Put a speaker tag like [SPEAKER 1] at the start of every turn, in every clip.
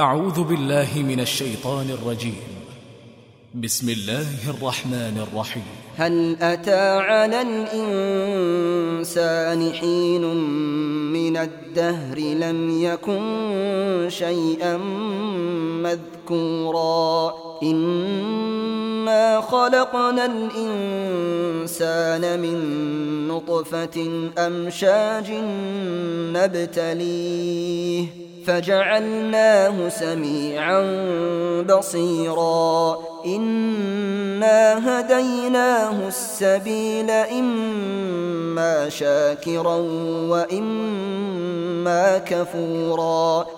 [SPEAKER 1] أعوذ بالله من الشيطان الرجيم. بسم الله الرحمن الرحيم.
[SPEAKER 2] هل أتى على الإنسان حين من الدهر لم يكن شيئا مذكورا؟ إنا خلقنا الإنسان من نطفة أمشاج نبتليه. فجعلناه سميعا بصيرا. إنا هديناه السبيل إما شاكرا وإما كفورا.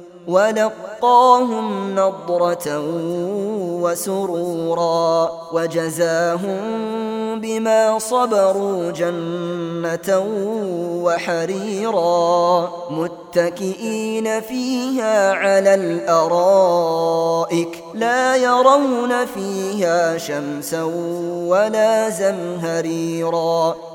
[SPEAKER 2] ولقاهم نضرة وسرورا وجزاهم بما صبروا جنة وحريرا متكئين فيها على الأرائك لا يرون فيها شمسا ولا زمهريرا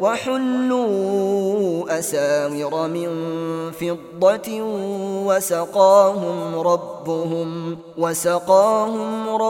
[SPEAKER 2] وحلوا أساور من فضة وسقاهم ربهم وسقاهم ربهم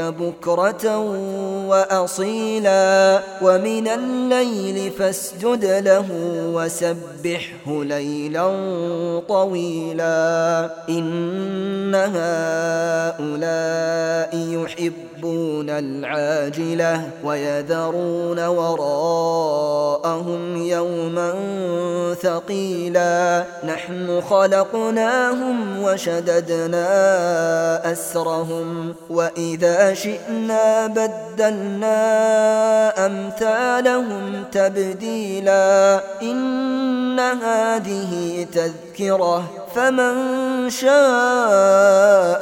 [SPEAKER 2] بكرة وأصيلا ومن الليل فاسجد له وسبحه ليلا طويلا إن هؤلاء يحبون العاجلة ويذرون وراءهم يوما ثقيلا. نحن خلقناهم وشددنا أسرهم وإذا شئنا بدلنا أمثالهم تبديلا. إن هذه تذكرة فمن شاء